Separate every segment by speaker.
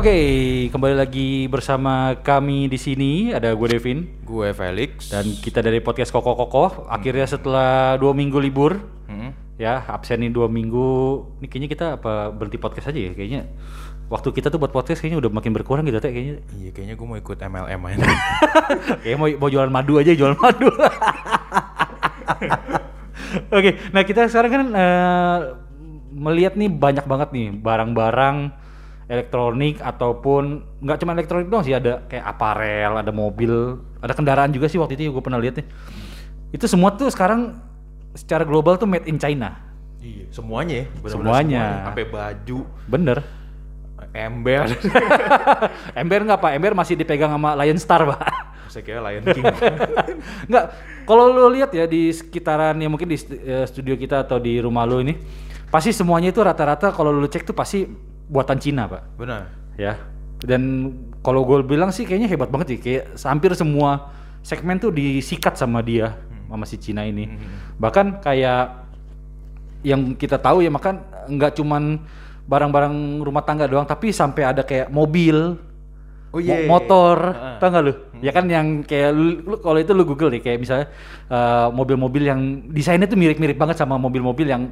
Speaker 1: Oke, kembali lagi bersama kami di sini. Ada gue Devin
Speaker 2: Gue Felix.
Speaker 1: dan kita dari podcast Koko Koko. Akhirnya setelah dua minggu libur,
Speaker 2: Hmm.
Speaker 1: ya absen ini dua minggu. Ini kayaknya kita apa berhenti podcast aja ya? Kayaknya waktu kita tuh buat podcast kayaknya udah makin berkurang gitu teh kayaknya.
Speaker 2: Iya kayaknya gue mau ikut MLM aja.
Speaker 1: Kayaknya mau mau jualan madu aja jualan madu. Oke, nah kita sekarang kan eh, melihat nih banyak banget nih barang-barang elektronik ataupun nggak cuma elektronik doang sih ada kayak aparel, ada mobil, ada kendaraan juga sih waktu itu gue pernah lihat nih. Itu semua tuh sekarang secara global tuh made in China.
Speaker 2: iya. Semuanya ya.
Speaker 1: Semuanya.
Speaker 2: Sampai baju,
Speaker 1: Bener.
Speaker 2: ember.
Speaker 1: Ember nggak pak? Ember masih dipegang sama Lion Star pak.
Speaker 2: Saya kira Lion King.
Speaker 1: Enggak, kalau lu lihat ya di sekitaran ya mungkin di eh, studio kita atau di rumah lu ini, pasti semuanya itu rata-rata kalau lu cek tuh pasti buatan Cina, Pak.
Speaker 2: Benar.
Speaker 1: Ya. Dan kalau gue bilang sih kayaknya hebat banget sih, kayak hampir semua segmen tuh disikat sama dia, sama si Cina ini. Bahkan kayak yang kita tahu ya makan nggak cuman barang-barang rumah tangga doang, tapi sampai ada kayak mobil,
Speaker 2: Oh
Speaker 1: Mo-
Speaker 2: iya.
Speaker 1: motor,
Speaker 2: Heeh.
Speaker 1: tau gak lu? Ya kan yang kayak lu, lu- kalau itu lu Google deh kayak misalnya eh, mobil-mobil yang desainnya tuh mirip-mirip banget sama mobil-mobil yang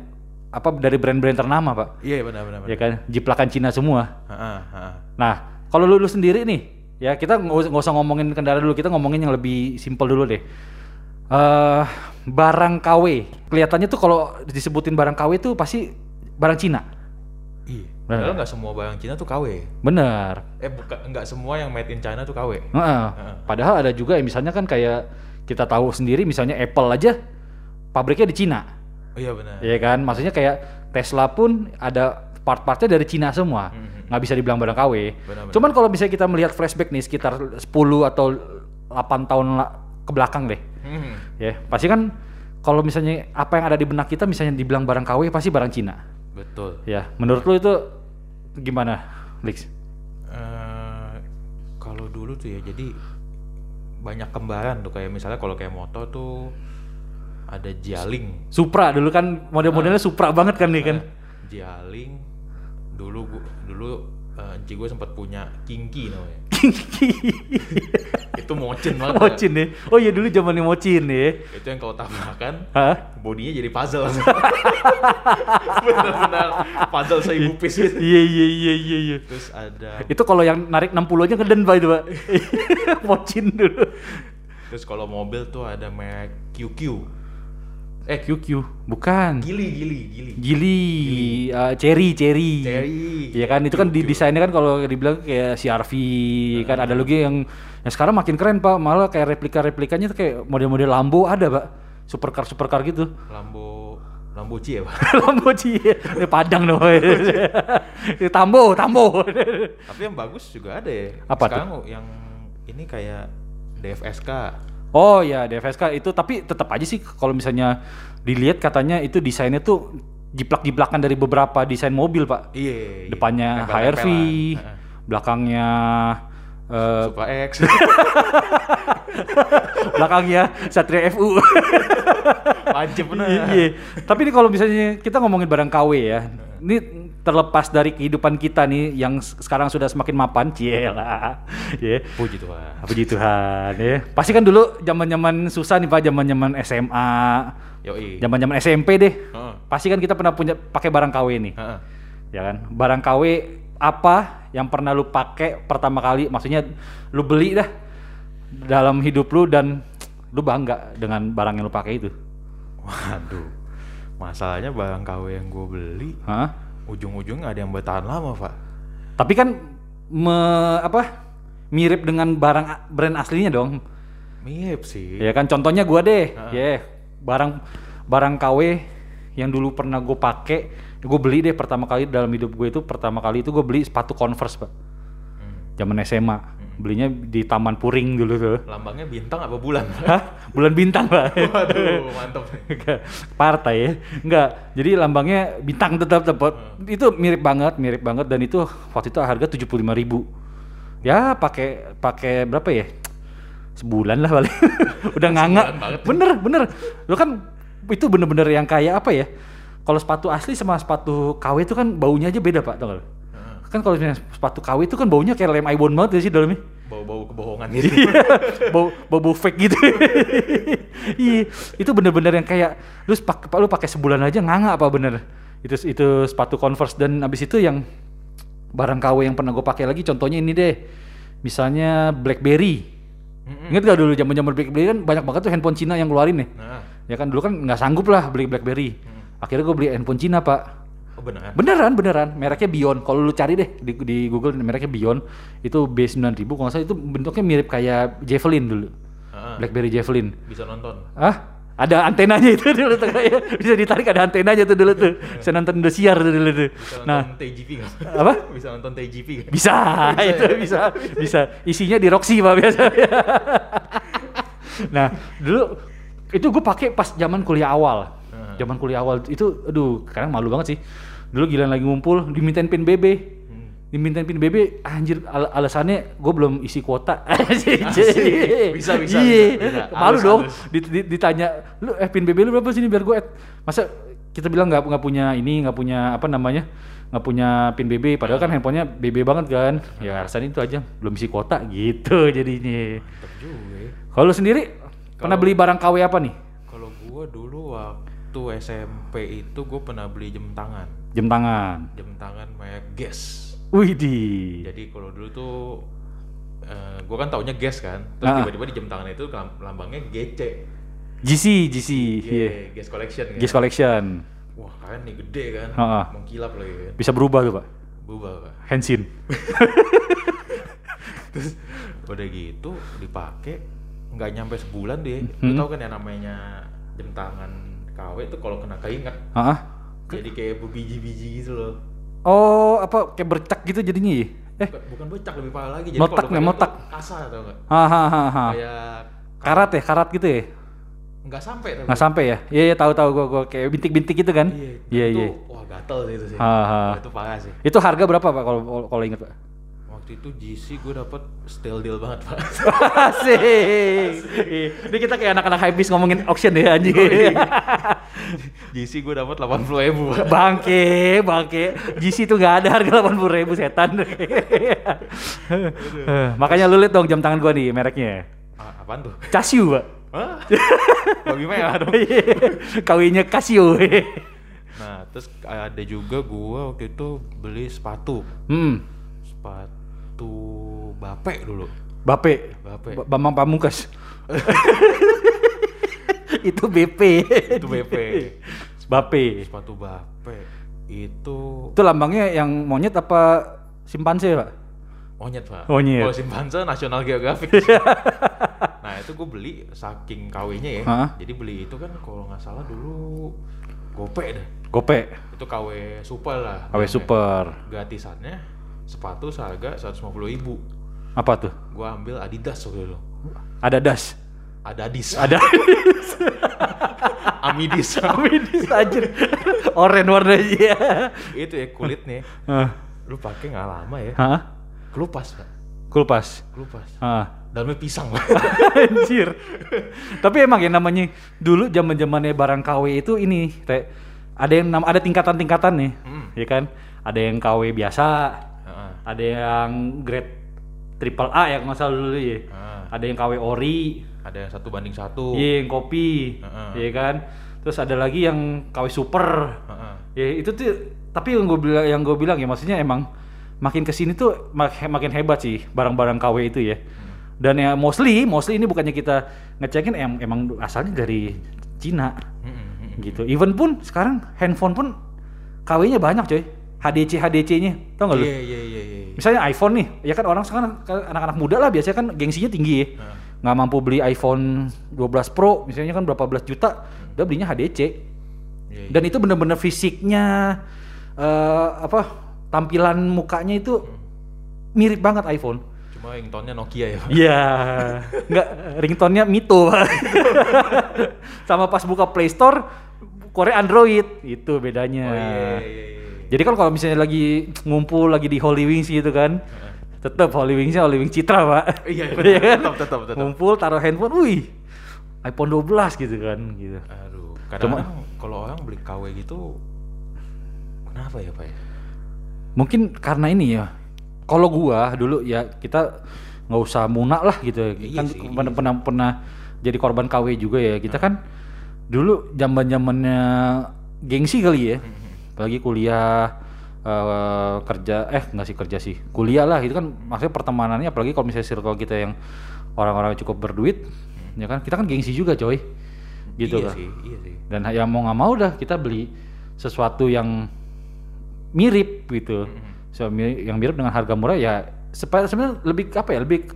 Speaker 1: apa dari brand-brand ternama, Pak.
Speaker 2: Iya benar benar.
Speaker 1: Ya kan, jiplakan Cina semua.
Speaker 2: Heeh, heeh.
Speaker 1: Nah, kalau lu, lu sendiri nih, ya kita nggak usah, ngomongin kendaraan dulu, kita ngomongin yang lebih simpel dulu deh. eh barang KW, kelihatannya tuh kalau disebutin barang KW tuh pasti barang Cina.
Speaker 2: Iya.
Speaker 1: Benar.
Speaker 2: Padahal nggak semua barang Cina tuh KW.
Speaker 1: Bener.
Speaker 2: Eh bukan nggak semua yang made in China tuh KW.
Speaker 1: Heeh.
Speaker 2: Heeh.
Speaker 1: Padahal ada juga yang misalnya kan kayak kita tahu sendiri misalnya Apple aja pabriknya di Cina.
Speaker 2: Oh iya benar.
Speaker 1: Ya kan? Maksudnya kayak Tesla pun ada part-partnya dari Cina semua.
Speaker 2: Mhm.
Speaker 1: Nggak bisa dibilang barang KW.
Speaker 2: Benar-benar.
Speaker 1: Cuman kalau misalnya kita melihat flashback nih sekitar 10 atau 8 tahun ke belakang deh.
Speaker 2: Hmm.
Speaker 1: Ya, pasti kan kalau misalnya apa yang ada di benak kita misalnya dibilang barang KW pasti barang Cina.
Speaker 2: Betul.
Speaker 1: Ya, menurut lu itu gimana, Lix?
Speaker 2: Eh, kalau dulu tuh ya jadi banyak kembaran tuh kayak misalnya kalau kayak motor tuh ada Jialing.
Speaker 1: Supra dulu kan model-modelnya Supra banget kan nih kan.
Speaker 2: Jialing dulu gua, dulu eh, enci gue sempat punya Kinki namanya. Itu mocin banget. ya.
Speaker 1: Mocin nih. Oh iya dulu zamannya Mocin nih.
Speaker 2: Itu yang kalau tabrakan
Speaker 1: Hah?
Speaker 2: bodinya jadi puzzle. Benar-benar puzzle seibu piece gitu.
Speaker 1: Iya iya iya iya iya.
Speaker 2: Terus ada
Speaker 1: Itu kalau yang narik 60 aja ngeden Pak itu, Pak. Mocin dulu.
Speaker 2: terus kalau mobil tuh ada merek QQ.
Speaker 1: Eh QQ, bukan.
Speaker 2: Gili, gili, gili.
Speaker 1: Gili, eh, cherry, cherry.
Speaker 2: Cherry.
Speaker 1: Iya kan itu kan di desainnya kan kalau dibilang kayak CRV kan ada lagi yang yang sekarang makin keren Pak, malah kayak replika-replikanya tuh kayak model-model Lambo ada, Pak. Supercar supercar gitu.
Speaker 2: Lambo Lamboci ya, Pak.
Speaker 1: Lambo Cie. Ini Padang dong. Ini Tambo, Tambo.
Speaker 2: Tapi yang bagus juga ada ya.
Speaker 1: Apa tuh?
Speaker 2: Sekarang yang ini kayak DFSK.
Speaker 1: Oh ya DFSK itu tapi tetap aja sih kalau misalnya dilihat katanya itu desainnya tuh jiplak-jiplakan dari beberapa desain mobil pak.
Speaker 2: Iya. iya.
Speaker 1: Depannya
Speaker 2: Tempel-tempelan.
Speaker 1: HRV, belakangnya eh,
Speaker 2: Supra X.
Speaker 1: belakangnya Satria FU.
Speaker 2: Wajib bener.
Speaker 1: Iya. Tapi ini kalau misalnya kita ngomongin barang KW ya, ini terlepas dari kehidupan kita nih yang sekarang sudah semakin mapan, cielah. Ya.
Speaker 2: Puji Tuhan.
Speaker 1: Puji Tuhan ya. Pasti kan dulu zaman-zaman susah nih Pak, zaman-zaman SMA,
Speaker 2: Yoi.
Speaker 1: zaman-zaman SMP deh. Pasti kan kita pernah punya pakai barang KW nih. Ya kan? Barang KW apa yang pernah lu pakai pertama kali? Maksudnya lu beli dah dalam hidup lu dan lu bangga dengan barang yang lu pakai itu.
Speaker 2: Waduh. Masalahnya barang KW yang gue beli
Speaker 1: Hah?
Speaker 2: Ujung-ujungnya ada yang bertahan lama, Pak.
Speaker 1: Tapi kan me- apa? mirip dengan barang brand aslinya dong.
Speaker 2: Mirip sih.
Speaker 1: Ya kan contohnya gua deh.
Speaker 2: Ah.
Speaker 1: Ya, barang barang KW yang dulu pernah gue pakai, gue beli deh pertama kali dalam hidup gue itu pertama kali itu gue beli sepatu Converse, Pak.
Speaker 2: Hmm.
Speaker 1: Zaman SMA. Belinya di Taman Puring dulu tuh.
Speaker 2: Lambangnya bintang apa bulan?
Speaker 1: Hah? Bulan bintang, Pak.
Speaker 2: Waduh, mantap.
Speaker 1: Partai ya. Enggak. Jadi lambangnya bintang tetap tetap. Itu mirip banget, mirip banget dan itu waktu itu harga 75.000 ribu. Ya, pakai pakai berapa ya? Sebulan lah paling. Udah nganga.
Speaker 2: Banget.
Speaker 1: Bener, bener. Lo kan itu bener-bener yang kayak apa ya? Kalau sepatu asli sama sepatu KW itu kan baunya aja beda, Pak, tau gak? Kan kalau misalnya sepatu KW itu kan baunya kayak lem ibon banget ya sih dalamnya.
Speaker 2: Bau-bau kebohongan gitu.
Speaker 1: Iya, bau, bau bau fake gitu. iya, itu bener-bener yang kayak lu pak, lu pakai sebulan aja nganga apa bener? Itu itu sepatu Converse dan abis itu yang barang KW yang pernah gue pakai lagi contohnya ini deh. Misalnya BlackBerry.
Speaker 2: Mm-mm.
Speaker 1: Ingat gak dulu zaman-zaman BlackBerry kan banyak banget tuh handphone Cina yang keluarin nih.
Speaker 2: Nah,
Speaker 1: Ya kan dulu kan nggak sanggup lah beli BlackBerry. Akhirnya gue beli handphone Cina pak.
Speaker 2: Oh beneran.
Speaker 1: Beneran, beneran. Mereknya Bion. Kalau lu cari deh di, di Google mereknya Bion. Itu B9000 kalau nggak salah itu bentuknya mirip kayak Javelin dulu.
Speaker 2: Heeh.
Speaker 1: BlackBerry Javelin.
Speaker 2: Bisa nonton.
Speaker 1: Ah, ada antenanya itu dulu tuh kayak bisa ditarik ada antenanya tuh dulu tuh. Bisa nonton Indosiar tuh dulu tuh.
Speaker 2: Bisa
Speaker 1: Nah,
Speaker 2: nonton TGP nggak?
Speaker 1: apa?
Speaker 2: bisa nonton TGP nggak?
Speaker 1: Bisa, itu bisa, bisa. Isinya di Roxy pak biasa. nah, dulu itu gue pakai pas zaman kuliah awal.
Speaker 2: Heeh.
Speaker 1: Zaman kuliah awal itu, aduh, sekarang malu banget sih. Dulu gila lagi ngumpul, dimintain pin BB.
Speaker 2: Hmm.
Speaker 1: Dimintain pin BB, anjir al- alasannya gue belum isi kuota. Asik.
Speaker 2: Bisa, bisa,
Speaker 1: Iya.
Speaker 2: bisa, bisa.
Speaker 1: Malu dong. ditanya, lu eh pin BB lu berapa sini biar gue. Masa kita bilang nggak nggak punya ini, nggak punya apa namanya, nggak punya pin BB. Padahal kan handphonenya BB banget kan. Ya alasan itu aja, belum isi kuota gitu jadinya.
Speaker 2: Ya.
Speaker 1: Kalau sendiri pernah
Speaker 2: Kalau-
Speaker 1: beli barang KW apa nih?
Speaker 2: Kalau gua dulu waktu SMP itu gue pernah beli jam tangan.
Speaker 1: Jam tangan.
Speaker 2: Jam tangan merek Guess.
Speaker 1: Wih di.
Speaker 2: Jadi kalau dulu tuh eh gue kan taunya Guess kan. Terus
Speaker 1: Ah.
Speaker 2: tiba-tiba di jam tangan itu lam- lambangnya GC.
Speaker 1: GC, GC, iya.
Speaker 2: Guess Collection kan.
Speaker 1: Guess Collection.
Speaker 2: Wah keren nih gede kan.
Speaker 1: Ah, ah.
Speaker 2: Mengkilap lagi kan.
Speaker 1: Bisa berubah tuh pak.
Speaker 2: Berubah pak.
Speaker 1: Hensin.
Speaker 2: Terus udah gitu dipakai nggak nyampe sebulan deh.
Speaker 1: Hmm.
Speaker 2: Lu tau kan yang namanya jam tangan KW itu kalau kena keinget
Speaker 1: Ah, ah.
Speaker 2: Jadi kayak berbiji-biji gitu loh.
Speaker 1: Oh, apa kayak bercak gitu jadinya ya? Eh,
Speaker 2: Bukan- becak lebih parah lagi. Jadi
Speaker 1: Motak nih, motak.
Speaker 2: Kasar tau nggak?
Speaker 1: hahaha.
Speaker 2: Kayak
Speaker 1: Karat ya, karat gitu ya?
Speaker 2: nggak sampai tapi.
Speaker 1: Nggak sampai ya? Iya, iya tahu tahu gua gua kayak bintik-bintik gitu kan?
Speaker 2: Iya,
Speaker 1: Iya,
Speaker 2: itu,
Speaker 1: iya.
Speaker 2: Wah gatel sih itu sih.
Speaker 1: Ha, ha.
Speaker 2: Itu parah sih.
Speaker 1: Itu harga berapa Pak kalau kalau inget Pak?
Speaker 2: Waktu itu GC gue dapet steal deal banget pak.
Speaker 1: Asik. Iya. Ini kita kayak anak-anak hypebeast ngomongin auction ya anjing.
Speaker 2: GC gue dapet 80 ribu pak.
Speaker 1: bangke, bangke. GC itu nggak ada harga 80 ribu setan. Makanya lu lihat dong jam tangan gua nih mereknya.
Speaker 2: Ah, apaan tuh?
Speaker 1: Casio, Pak.
Speaker 2: Hah? Babi merah dong.
Speaker 1: Kawinnya Casio.
Speaker 2: Nah terus ada juga gue waktu itu beli sepatu.
Speaker 1: hmm.
Speaker 2: Sepatu Bape dulu.
Speaker 1: Bape.
Speaker 2: Bape.
Speaker 1: Ba- Bambang Pamungkas. itu BP.
Speaker 2: Itu BP.
Speaker 1: Bape.
Speaker 2: Sepatu Bape. Itu
Speaker 1: Itu lambangnya yang monyet apa simpanse, Pak?
Speaker 2: monyet pak.
Speaker 1: Monyet.
Speaker 2: Kalau simpanse National Geographic. nah itu gue beli saking KW-nya ya.
Speaker 1: Hah?
Speaker 2: Jadi beli itu kan kalau nggak salah dulu gope deh.
Speaker 1: Gope.
Speaker 2: Itu KW super lah.
Speaker 1: KW. Super.
Speaker 2: Gratisannya sepatu seharga 150 ribu.
Speaker 1: Apa tuh?
Speaker 2: Gue ambil Adidas waktu itu.
Speaker 1: Ada das.
Speaker 2: Adadis.
Speaker 1: Ada.
Speaker 2: Amidis.
Speaker 1: Aminis anjir. Oren warnanya.
Speaker 2: itu ya kulitnya.
Speaker 1: Hah?
Speaker 2: Lu pakai nggak lama ya.
Speaker 1: Hah?
Speaker 2: Kelupas pak.
Speaker 1: Kulpas.
Speaker 2: Kelupas.
Speaker 1: Hah.
Speaker 2: Dalamnya pisang.
Speaker 1: Anjir. Tapi emang ya namanya dulu zaman-zamannya barang KW itu ini, teh ada yang ada tingkatan-tingkatan nih,
Speaker 2: Hmm.
Speaker 1: ya kan? Ada yang KW biasa. Ada yang grade triple A ya nggak salah dulu ya.
Speaker 2: Ah.
Speaker 1: Ada yang KW ori,
Speaker 2: Ada yang satu banding satu.
Speaker 1: iya yang kopi,
Speaker 2: Heeh.
Speaker 1: ya kan? Terus ada lagi yang KW super.
Speaker 2: Heeh.
Speaker 1: Ya itu tuh tapi yang gue bilang yang gue bilang ya maksudnya emang makin ke sini tuh mak- makin hebat sih barang-barang KW itu ya. Dan ya mostly mostly ini bukannya kita ngecekin em- emang asalnya dari Cina
Speaker 2: Mm-mm, mm-mm.
Speaker 1: gitu. Even pun sekarang handphone pun KW-nya banyak coy. HDC HDC-nya. Tau gak lu?
Speaker 2: Iya iya iya iya.
Speaker 1: Misalnya iPhone nih, ya kan orang sekarang kan anak-anak muda lah biasanya kan gengsinya tinggi ya. Nggak mampu beli iPhone 12 Pro, misalnya kan berapa belas juta, udah belinya HDC.
Speaker 2: Iya, iya.
Speaker 1: Dan itu bener-bener fisiknya eh apa tampilan mukanya itu mirip banget iPhone.
Speaker 2: Cuma ringtone-nya Nokia ya.
Speaker 1: Iya, nggak ringtone-nya Mito. Sama pas buka Play Store, Korea Android, itu bedanya.
Speaker 2: Oh iya iya iya.
Speaker 1: Jadi kan kalau misalnya lagi ngumpul lagi di Holy Wings gitu kan, tetap Holy Wingsnya Holy Wings Citra pak.
Speaker 2: Iya,
Speaker 1: Iya kan?
Speaker 2: tetap, tetap, tetap.
Speaker 1: Ngumpul taruh handphone, wih iPhone 12 gitu kan, gitu.
Speaker 2: Aduh, kadang-kadang kalau orang beli KW gitu kenapa ya, Pak ya?
Speaker 1: mungkin karena ini ya kalau gua dulu ya kita nggak usah munak lah gitu
Speaker 2: Iya
Speaker 1: kan
Speaker 2: sih, iya
Speaker 1: pernah, pernah pernah jadi korban KW juga ya kita kan dulu zaman zamannya gengsi kali ya apalagi kuliah eh, kerja eh nggak sih kerja sih kuliah lah itu kan maksudnya pertemanannya apalagi kalau misalnya circle kita yang orang-orang cukup berduit ya kan? Kita kan gengsi juga coy. Gitu
Speaker 2: iya
Speaker 1: kan
Speaker 2: sih iya sih.
Speaker 1: Dan ya mau nggak mau dah kita beli sesuatu yang mirip gitu. So, mi- yang mirip dengan harga murah ya sebenarnya lebih apa ya? Lebih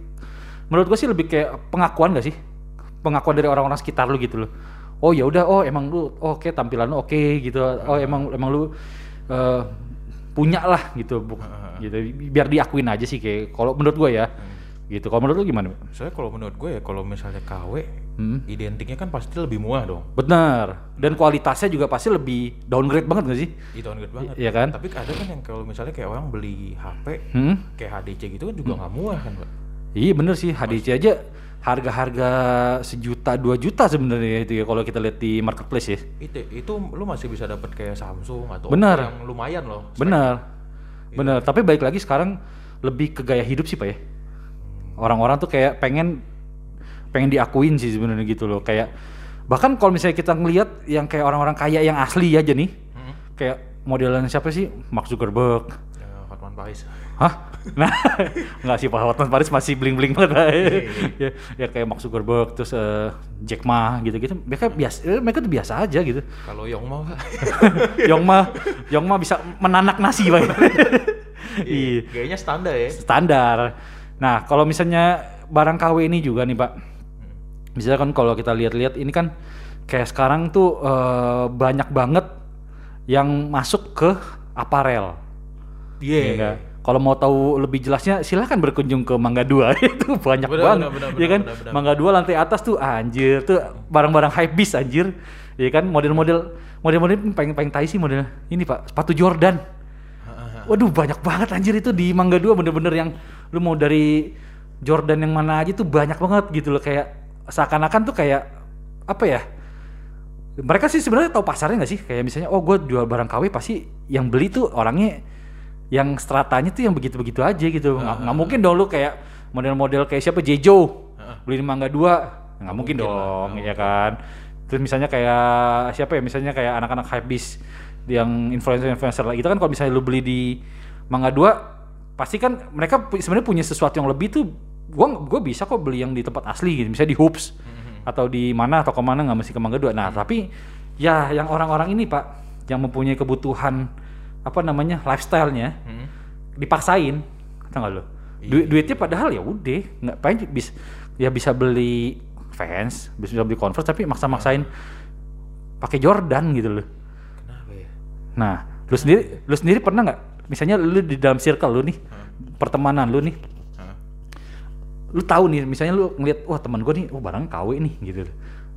Speaker 1: menurut gue sih lebih kayak pengakuan gak sih? Pengakuan dari orang-orang sekitar lu gitu loh oh ya udah oh emang lu oh, oke tampilan lu oke gitu. Oh emang emang lu eh, punya lah gitu. Bu- gitu. Biar diakuin aja sih kayak kalau menurut gue ya. Gitu. Kalau menurut lu gimana
Speaker 2: soalnya kalau menurut gue ya kalau misalnya KW
Speaker 1: Hmm.
Speaker 2: identiknya kan pasti lebih murah dong.
Speaker 1: Benar. Dan kualitasnya juga pasti lebih downgrade banget gak sih?
Speaker 2: Itu downgrade banget.
Speaker 1: Iya kan?
Speaker 2: tapi ada kan yang kalau misalnya kayak orang beli HP
Speaker 1: hmm?
Speaker 2: kayak HDC gitu kan juga nggak murah kan pak
Speaker 1: Iya bener sih. HDC aja harga-harga sejuta dua juta sebenarnya itu ya kalau kita lihat di marketplace ya.
Speaker 2: itu itu lu masih bisa dapat kayak Samsung atau
Speaker 1: Benar.
Speaker 2: Oppo yang lumayan loh
Speaker 1: Bener, bener. Tapi balik lagi sekarang lebih ke gaya hidup sih pak ya. Orang-orang tuh kayak pengen pengen diakuin sih sebenarnya gitu loh. Kayak bahkan kalau misalnya kita ngelihat yang kayak orang-orang kaya yang asli aja nih,
Speaker 2: Hmm.
Speaker 1: kayak modelan siapa sih Mark Zuckerberg.
Speaker 2: ya, Hotman Paris
Speaker 1: Hah? Nah, nggak sih Pak Hotman Paris masih bling-bling banget. ya, ya kayak Mark Zuckerberg terus eh, Jack Ma gitu-gitu. Mereka biasa eh, mereka tuh biasa aja gitu.
Speaker 2: kalau Yong pak
Speaker 1: Yong Ma Yong Ma bisa menanak nasi, Pak. iya,
Speaker 2: kayaknya standar ya
Speaker 1: standar. Nah, kalau misalnya barang KW ini juga nih, Pak. Misalnya kan kalau kita lihat-lihat ini kan kayak sekarang tuh eh, banyak banget yang masuk ke aparel.
Speaker 2: iya
Speaker 1: Iya nggak? Kalau mau tahu lebih jelasnya silahkan berkunjung ke Mangga 2 itu banyak
Speaker 2: Benar,
Speaker 1: banget.
Speaker 2: benar, benar,
Speaker 1: ya kan?
Speaker 2: benar, benar.
Speaker 1: Mangga 2 lantai atas tuh anjir tuh barang-barang hype beast anjir. Ya kan model-model model-model paling paling tai sih model ini Pak, sepatu Jordan. Waduh banyak banget anjir itu di Mangga 2 bener-bener yang lu mau dari Jordan yang mana aja tuh banyak banget gitu loh kayak seakan-akan tuh kayak apa ya? Mereka sih sebenarnya tahu pasarnya nggak sih? Kayak misalnya oh gue jual barang KW pasti yang beli tuh orangnya yang stratanya tuh yang begitu-begitu aja gitu. Nggak nggak mungkin dong lu kayak model-model kayak siapa Jejo beli di Mangga 2. Nggak mungkin
Speaker 2: mungkin lah,
Speaker 1: dong,
Speaker 2: nggak
Speaker 1: ya kan? Terus misalnya kayak siapa ya? Misalnya kayak anak-anak hypebeast yang influencer-influencer lah. Itu kan kalau misalnya lu beli di Mangga 2 pasti kan mereka sebenarnya punya sesuatu yang lebih tuh gua gua bisa kok beli yang di tempat asli gitu. Misalnya di Hoops atau di mana atau ke mana nggak mesti ke Mangga 2. Nah, tapi ya yang orang-orang ini, Pak, yang mempunyai kebutuhan apa namanya? lifestyle-nya
Speaker 2: Hmm.
Speaker 1: dipaksain. Tau gak lo Du- duitnya padahal ya udah nggak pengen bis ya bisa beli fans bisa beli converse tapi maksa-maksain pakai Jordan gitu loh.
Speaker 2: Kenapa ya?
Speaker 1: Nah lu sendiri lu sendiri pernah nggak? Misalnya lu di dalam circle lu nih pertemanan lu nih
Speaker 2: Hah?
Speaker 1: lu tahu nih misalnya lu ngeliat wah teman gue nih oh barang KW nih gitu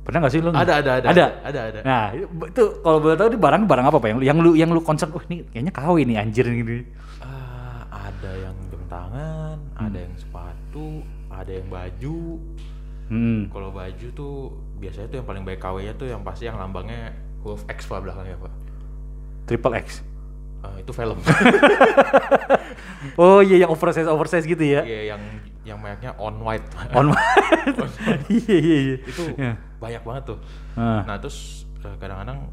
Speaker 1: pernah nggak sih lu?
Speaker 2: Ada, ada, ada.
Speaker 1: ada?
Speaker 2: Ada, ada.
Speaker 1: nah itu kalau boleh tahu ini barang barang apa pak? Yang lu yang lu yang lu concern wah ini kayaknya KW nih anjir gitu
Speaker 2: Ah, ada yang jam tangan ada yang sepatu ada yang baju.
Speaker 1: Hmm.
Speaker 2: kalau baju tuh biasanya tuh yang paling baik KW nya tuh yang pasti yang lambangnya huruf X pak belakangnya pak.
Speaker 1: Triple X?
Speaker 2: Ah, itu film.
Speaker 1: Oh iya yang oversize oversize gitu ya.
Speaker 2: Iya yang yang mereknya on white
Speaker 1: On Iya iya iya.
Speaker 2: itu
Speaker 1: Ya.
Speaker 2: banyak banget tuh
Speaker 1: Ah,
Speaker 2: nah terus eh, kadang-kadang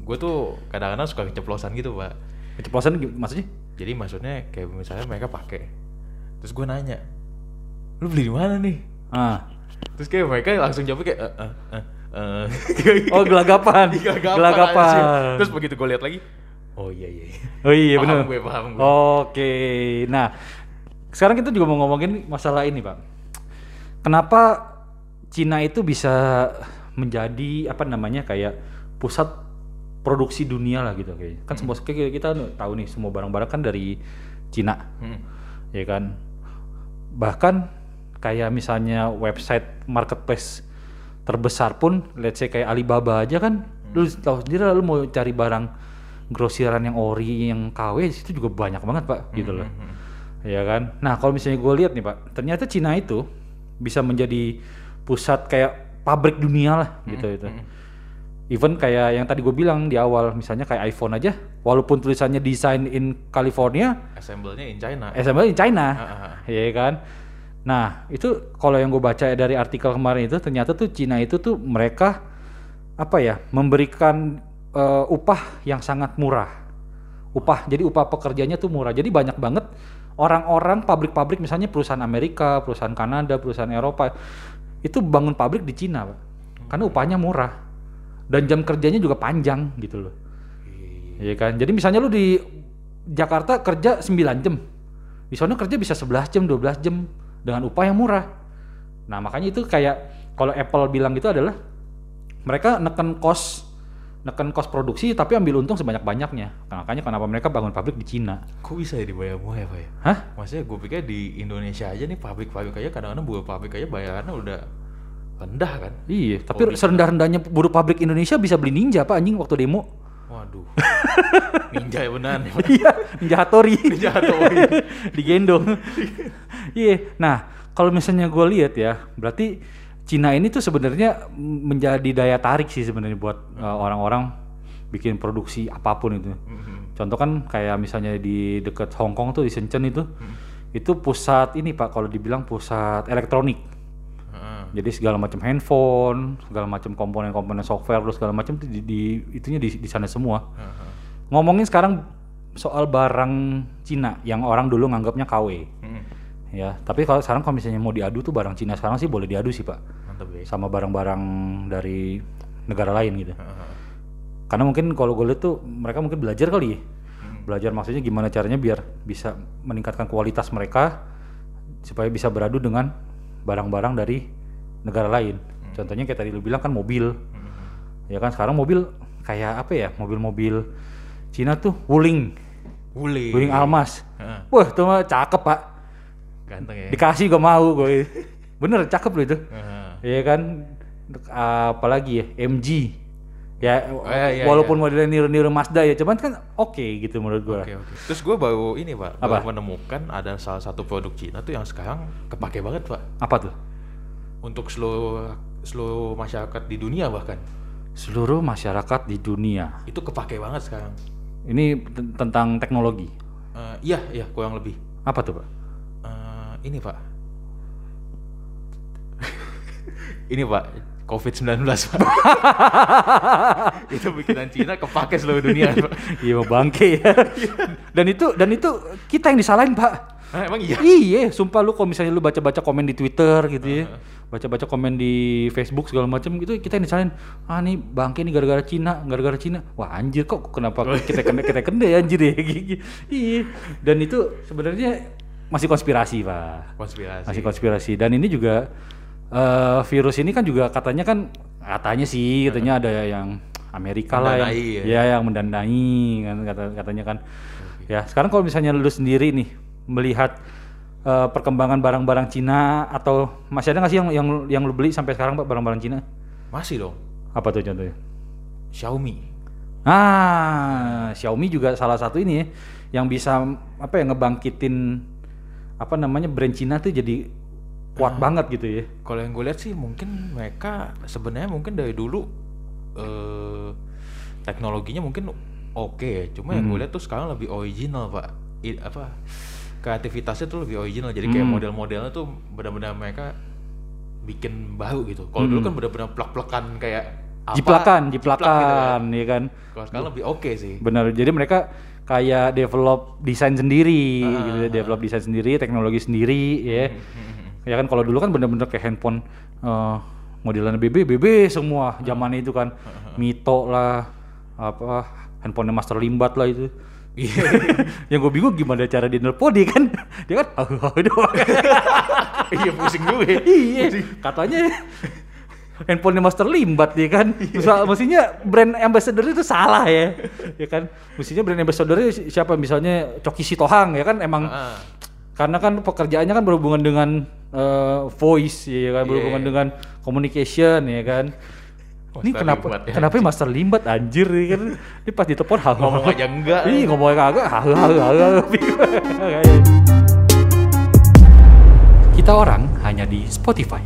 Speaker 2: gue tuh kadang-kadang suka keceplosan gitu pak
Speaker 1: keceplosan maksudnya?
Speaker 2: jadi maksudnya kayak misalnya mereka pakai terus gue nanya lu beli di mana nih
Speaker 1: Ah.
Speaker 2: terus kayak mereka langsung jawab kayak eh eh eh eh.
Speaker 1: Oh gelagapan.
Speaker 2: Gelagapan,
Speaker 1: gelagapan.
Speaker 2: terus begitu gue lihat lagi oh iya iya iya.
Speaker 1: Oh iya
Speaker 2: Paham
Speaker 1: benar.
Speaker 2: gue, paham gue.
Speaker 1: Oke. Nah, sekarang kita juga mau ngomongin masalah ini, Pak. Kenapa Cina itu bisa menjadi apa namanya kayak pusat produksi dunia lah gitu kayak. Kan semua kayak kita tahu nih semua barang-barang kan dari Cina.
Speaker 2: Hmm.
Speaker 1: ya kan bahkan kayak misalnya website marketplace terbesar pun let's say kayak Alibaba aja kan lu tahu sendiri lah, lu mau cari barang grosiran yang ori yang KW di situ juga banyak banget pak gitu loh ya kan nah kalau misalnya gue lihat nih pak ternyata Cina itu bisa menjadi pusat kayak pabrik dunia lah gitu itu Even kayak yang tadi gue bilang di awal, misalnya kayak iPhone aja, walaupun tulisannya design in California,
Speaker 2: Assemble-nya in China.
Speaker 1: assembly in China,
Speaker 2: ah.
Speaker 1: ya kan? Nah itu kalau yang gue baca dari artikel kemarin itu ternyata tuh Cina itu tuh mereka apa ya memberikan eh, upah yang sangat murah, upah jadi upah pekerjanya tuh murah. Jadi banyak banget orang-orang pabrik-pabrik misalnya perusahaan Amerika, perusahaan Kanada, perusahaan Eropa itu bangun pabrik di Cina, Pak. karena upahnya murah dan jam kerjanya juga panjang gitu loh. Iya kan? Jadi misalnya lu di Jakarta kerja 9 jam. Di sana kerja bisa 11 jam, 12 jam dengan upah yang murah. Nah, makanya itu kayak kalau Apple bilang gitu adalah mereka neken cost neken cost produksi tapi ambil untung sebanyak-banyaknya. Nah, makanya kenapa mereka bangun pabrik di Cina.
Speaker 2: Kok bisa ya dibayar murah ya, Pak ya?
Speaker 1: Hah?
Speaker 2: Maksudnya gue pikir di Indonesia aja nih pabrik-pabrik aja kadang-kadang buah pabrik aja bayarannya udah rendah kan?
Speaker 1: Iya, tapi
Speaker 2: di-
Speaker 1: serendah-rendahnya buruh pabrik Indonesia bisa beli ninja Pak anjing waktu demo.
Speaker 2: Waduh. Ninja ya benar.
Speaker 1: Iya, ninja Hattori.
Speaker 2: Ninja Hattori.
Speaker 1: Digendong. Iya. Nah, kalau misalnya gue lihat ya, berarti Cina ini tuh sebenarnya menjadi daya tarik sih sebenarnya buat uh, orang-orang bikin produksi apa pun itu.
Speaker 2: Mhm.
Speaker 1: Contoh kan kayak misalnya di dekat Hong Kong tuh di Shenzhen itu,
Speaker 2: Hmm.
Speaker 1: itu pusat ini pak kalau dibilang pusat elektronik.
Speaker 2: Heeh.
Speaker 1: Jadi segala macam handphone, segala macam komponen-komponen software, terus segala macam di, di- itunya di, di sana semua.
Speaker 2: Heeh.
Speaker 1: Ngomongin sekarang soal barang Cina yang orang dulu nganggapnya KW.
Speaker 2: Hmm.
Speaker 1: Ya, tapi kalau sekarang kalau misalnya mau diadu tuh barang Cina sekarang sih boleh diadu sih pak,
Speaker 2: Mantap ya.
Speaker 1: sama barang-barang dari negara lain gitu.
Speaker 2: Heeh.
Speaker 1: Karena mungkin kalau gue lihat tuh mereka mungkin belajar kali ya,
Speaker 2: Hmm.
Speaker 1: belajar maksudnya gimana caranya biar bisa meningkatkan kualitas mereka supaya bisa beradu dengan barang-barang dari negara lain. Contohnya kayak tadi lu bilang kan mobil,
Speaker 2: Hmm.
Speaker 1: ya kan sekarang mobil kayak apa ya, mobil-mobil Cina tuh Wuling,
Speaker 2: Wuli.
Speaker 1: Wuling Almas.
Speaker 2: Heeh.
Speaker 1: Wah, tuh mah cakep pak.
Speaker 2: Ganteng ya.
Speaker 1: Dikasih gak mau gue. Bener cakep loh itu. Iya kan. Apalagi ya MG. Ya
Speaker 2: Oh, iya, iya,
Speaker 1: walaupun modelnya niru-niru Mazda ya, cuman kan oke gitu menurut gue.
Speaker 2: Oke oke. Terus gue baru ini pak,
Speaker 1: Apa?
Speaker 2: baru menemukan ada salah satu produk Cina tuh yang sekarang kepake banget pak
Speaker 1: Apa tuh?
Speaker 2: untuk seluruh seluruh masyarakat di dunia bahkan
Speaker 1: Seluruh masyarakat di dunia.
Speaker 2: itu kepake banget sekarang.
Speaker 1: Ini ten- tentang teknologi.
Speaker 2: Eh, iya iya kurang lebih.
Speaker 1: Apa tuh, Pak?
Speaker 2: Ini pak. ini pak COVID-19 pak. itu bikinan Cina kepake seluruh dunia pak.
Speaker 1: Iya bangke ya. dan itu dan itu kita yang disalahin, Pak.
Speaker 2: Hah, emang iya?
Speaker 1: Iya, sumpah lu kalau misalnya lu baca-baca komen di Twitter gitu ya. Baca-baca komen di Facebook segala macam gitu kita yang disalahin. Ah nih bangke nih gara-gara Cina, gara-gara Cina. Wah anjir kok kenapa kita kena kita kena ya anjir ya. Iya. Dan itu sebenarnya masih konspirasi, Pak.
Speaker 2: Konspirasi.
Speaker 1: Masih konspirasi. Dan ini juga eh, virus ini kan juga katanya kan katanya sih katanya ada yang Amerika lah yang,
Speaker 2: Mendanai ya.
Speaker 1: ya yang mendanai kan kata katanya kan. Ya, sekarang kalau misalnya lu sendiri nih melihat eh, perkembangan barang-barang Cina atau masih ada nggak sih yang yang yang lu beli sampai sekarang Pak barang-barang Cina?
Speaker 2: Masih dong.
Speaker 1: Apa tuh contohnya?
Speaker 2: Xiaomi.
Speaker 1: Ah, Xiaomi juga salah satu ini ya yang bisa apa ya ngebangkitin apa namanya brand Cina tuh jadi kuat banget gitu ya.
Speaker 2: Kalau yang gue lihat sih mungkin mereka sebenarnya mungkin dari dulu eh teknologinya mungkin oke ya. Cuma yang gue lihat tuh sekarang lebih original pak. I- apa kreativitasnya tuh lebih original. Jadi kayak
Speaker 1: Hmm.
Speaker 2: model-modelnya tuh benar-benar mereka bikin baru gitu. Kalau dulu kan benar-benar plak-plakan kayak apa,
Speaker 1: jiplakan,
Speaker 2: jiplak
Speaker 1: jiplakan,
Speaker 2: gitu
Speaker 1: ya kan.
Speaker 2: Kalau sekarang lebih oke sih.
Speaker 1: Benar. Jadi mereka kayak develop desain sendiri,
Speaker 2: Ah,
Speaker 1: gitu, develop desain sendiri, teknologi sendiri, ya.
Speaker 2: Hmm,
Speaker 1: Ya kan kalau dulu kan bener-bener kayak handphone eh, modelan BB, BB semua zaman itu kan, Mito lah, apa handphonenya Master Limbat lah itu.
Speaker 2: Iya.
Speaker 1: yang gue bingung gimana cara dia nelpon dia kan, dia kan.
Speaker 2: Iya pusing juga. ya.
Speaker 1: iya, katanya handphonenya Master Limbat dia kan. Misal, mestinya brand ambassador itu salah ya. ya kan. Mestinya brand ambassador siapa misalnya Coki Sitohang ya kan emang
Speaker 2: Ah.
Speaker 1: karena kan pekerjaannya kan berhubungan dengan eh, voice ya kan berhubungan
Speaker 2: Iya.
Speaker 1: dengan communication ya kan. Ini
Speaker 2: Master
Speaker 1: kenapa
Speaker 2: Limbat ya.
Speaker 1: kenapa Master Limbat anjir ya kan. Ini pas ditelepon hal
Speaker 2: Ngomong aja enggak.
Speaker 1: Iya ngomong kagak hal hal hal. Kita orang hanya di Spotify.